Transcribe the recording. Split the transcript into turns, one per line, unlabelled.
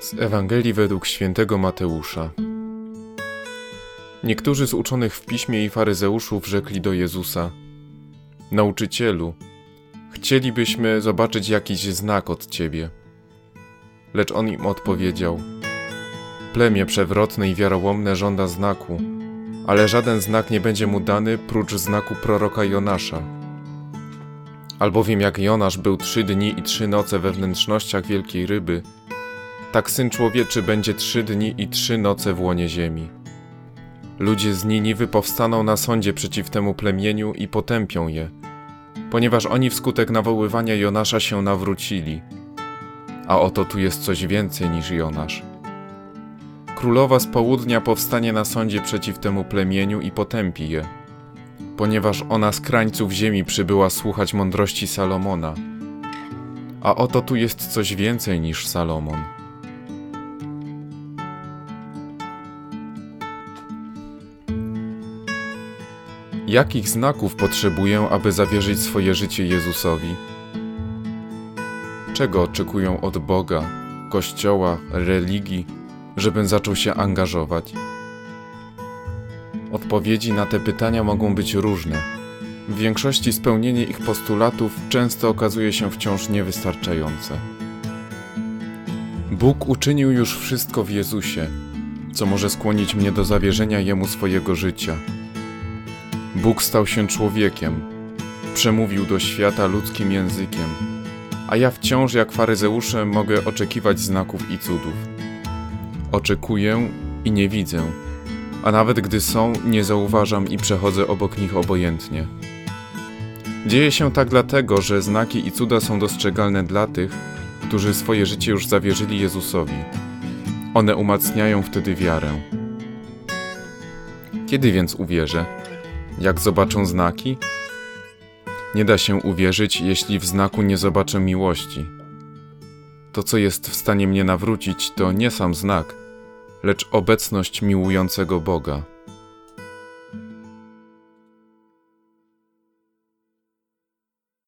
Z Ewangelii według świętego Mateusza. Niektórzy z uczonych w piśmie i faryzeuszów rzekli do Jezusa: Nauczycielu, chcielibyśmy zobaczyć jakiś znak od ciebie. Lecz on im odpowiedział: Plemię przewrotne i wiarołomne żąda znaku, ale żaden znak nie będzie mu dany prócz znaku proroka Jonasza. Albowiem jak Jonasz był trzy dni i trzy noce we wnętrznościach wielkiej ryby, tak syn człowieczy będzie trzy dni i trzy noce w łonie ziemi. Ludzie z Niniwy powstaną na sądzie przeciw temu plemieniu i potępią je, ponieważ oni wskutek nawoływania Jonasza się nawrócili. A oto tu jest coś więcej niż Jonasz. Królowa z południa powstanie na sądzie przeciw temu plemieniu i potępi je, ponieważ ona z krańców ziemi przybyła słuchać mądrości Salomona. A oto tu jest coś więcej niż Salomon. Jakich znaków potrzebuję, aby zawierzyć swoje życie Jezusowi? Czego oczekują od Boga, Kościoła, religii, żebym zaczął się angażować? Odpowiedzi na te pytania mogą być różne. W większości spełnienie ich postulatów często okazuje się wciąż niewystarczające. Bóg uczynił już wszystko w Jezusie, co może skłonić mnie do zawierzenia Jemu swojego życia. Bóg stał się człowiekiem, przemówił do świata ludzkim językiem, a ja wciąż jak faryzeusze mogę oczekiwać znaków i cudów. Oczekuję i nie widzę, a nawet gdy są, nie zauważam i przechodzę obok nich obojętnie. Dzieje się tak dlatego, że znaki i cuda są dostrzegalne dla tych, którzy swoje życie już zawierzyli Jezusowi. One umacniają wtedy wiarę. Kiedy więc uwierzę? Jak zobaczę znaki? Nie da się uwierzyć, jeśli w znaku nie zobaczę miłości. To, co jest w stanie mnie nawrócić, to nie sam znak, lecz obecność miłującego Boga.